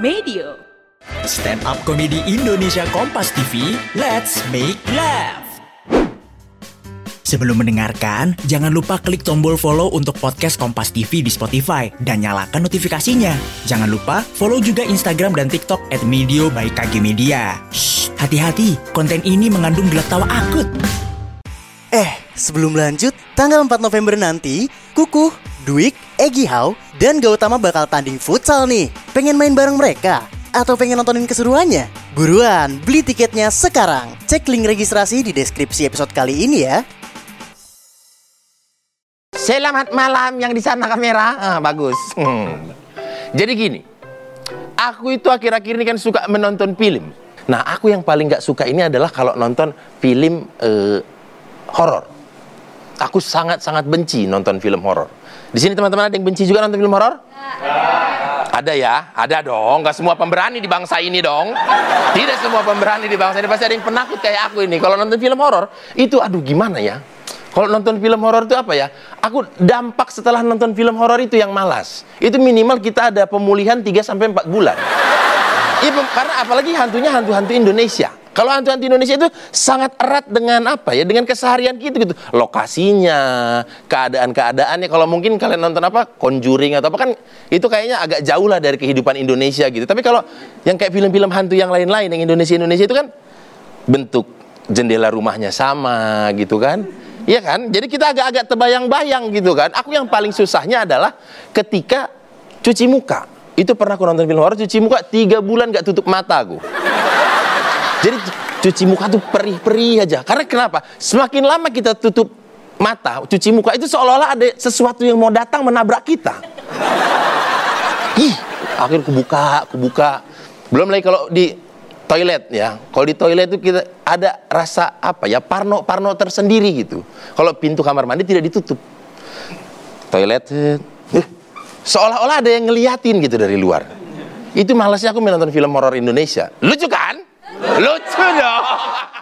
Media. Stand up komedi Indonesia Kompas TV, let's make laugh. Sebelum mendengarkan, jangan lupa klik tombol follow untuk podcast Kompas TV di Spotify dan nyalakan notifikasinya. Jangan lupa follow juga Instagram dan TikTok at Medio by KG Media. Shh, hati-hati, konten ini mengandung gelak tawa akut. Eh, sebelum lanjut, tanggal 4 November nanti, Kukuh, Dwik, Egi Hau, dan Gautama bakal tanding futsal nih. Pengen main bareng mereka? Atau pengen nontonin keseruannya? Buruan, beli tiketnya sekarang. Cek link registrasi di deskripsi episode kali ini ya. Selamat malam yang di sana kamera. Ah, bagus. Hmm. Jadi gini, aku itu akhir-akhir ini kan suka menonton film. Nah, aku yang paling gak suka ini adalah kalau nonton film eh, horor. Aku sangat-sangat benci nonton film horor. Di sini teman-teman ada yang benci juga nonton film horor? Ada ya, ada dong. Gak semua pemberani di bangsa ini dong. Tidak semua pemberani di bangsa ini pasti ada yang penakut kayak aku ini. Kalau nonton film horor itu, aduh gimana ya? Kalau nonton film horor itu apa ya? Aku dampak setelah nonton film horor itu yang malas. Itu minimal kita ada pemulihan 3 sampai 4 bulan. Iya, karena apalagi hantunya hantu-hantu Indonesia. Kalau hantu-hantu Indonesia itu sangat erat dengan apa ya? Dengan keseharian kita gitu. Lokasinya, keadaan-keadaannya. Kalau mungkin kalian nonton apa? Conjuring atau apa kan itu kayaknya agak jauh lah dari kehidupan Indonesia gitu. Tapi kalau yang kayak film-film hantu yang lain-lain yang Indonesia-Indonesia itu kan bentuk jendela rumahnya sama gitu kan. Iya kan? Jadi kita agak-agak terbayang-bayang gitu kan. Aku yang paling susahnya adalah ketika cuci muka. Itu pernah aku nonton film horor cuci muka tiga bulan gak tutup mata aku. Jadi cuci muka tuh perih-perih aja. Karena kenapa? Semakin lama kita tutup mata, cuci muka itu seolah-olah ada sesuatu yang mau datang menabrak kita. Ih, akhirnya kubuka, kubuka. Belum lagi kalau di toilet ya. Kalau di toilet itu kita ada rasa apa ya parno-parno tersendiri gitu. Kalau pintu kamar mandi tidak ditutup. Toilet eh, seolah-olah ada yang ngeliatin gitu dari luar. Itu malasnya aku menonton film horor Indonesia. Lucu kan? Lucu dong.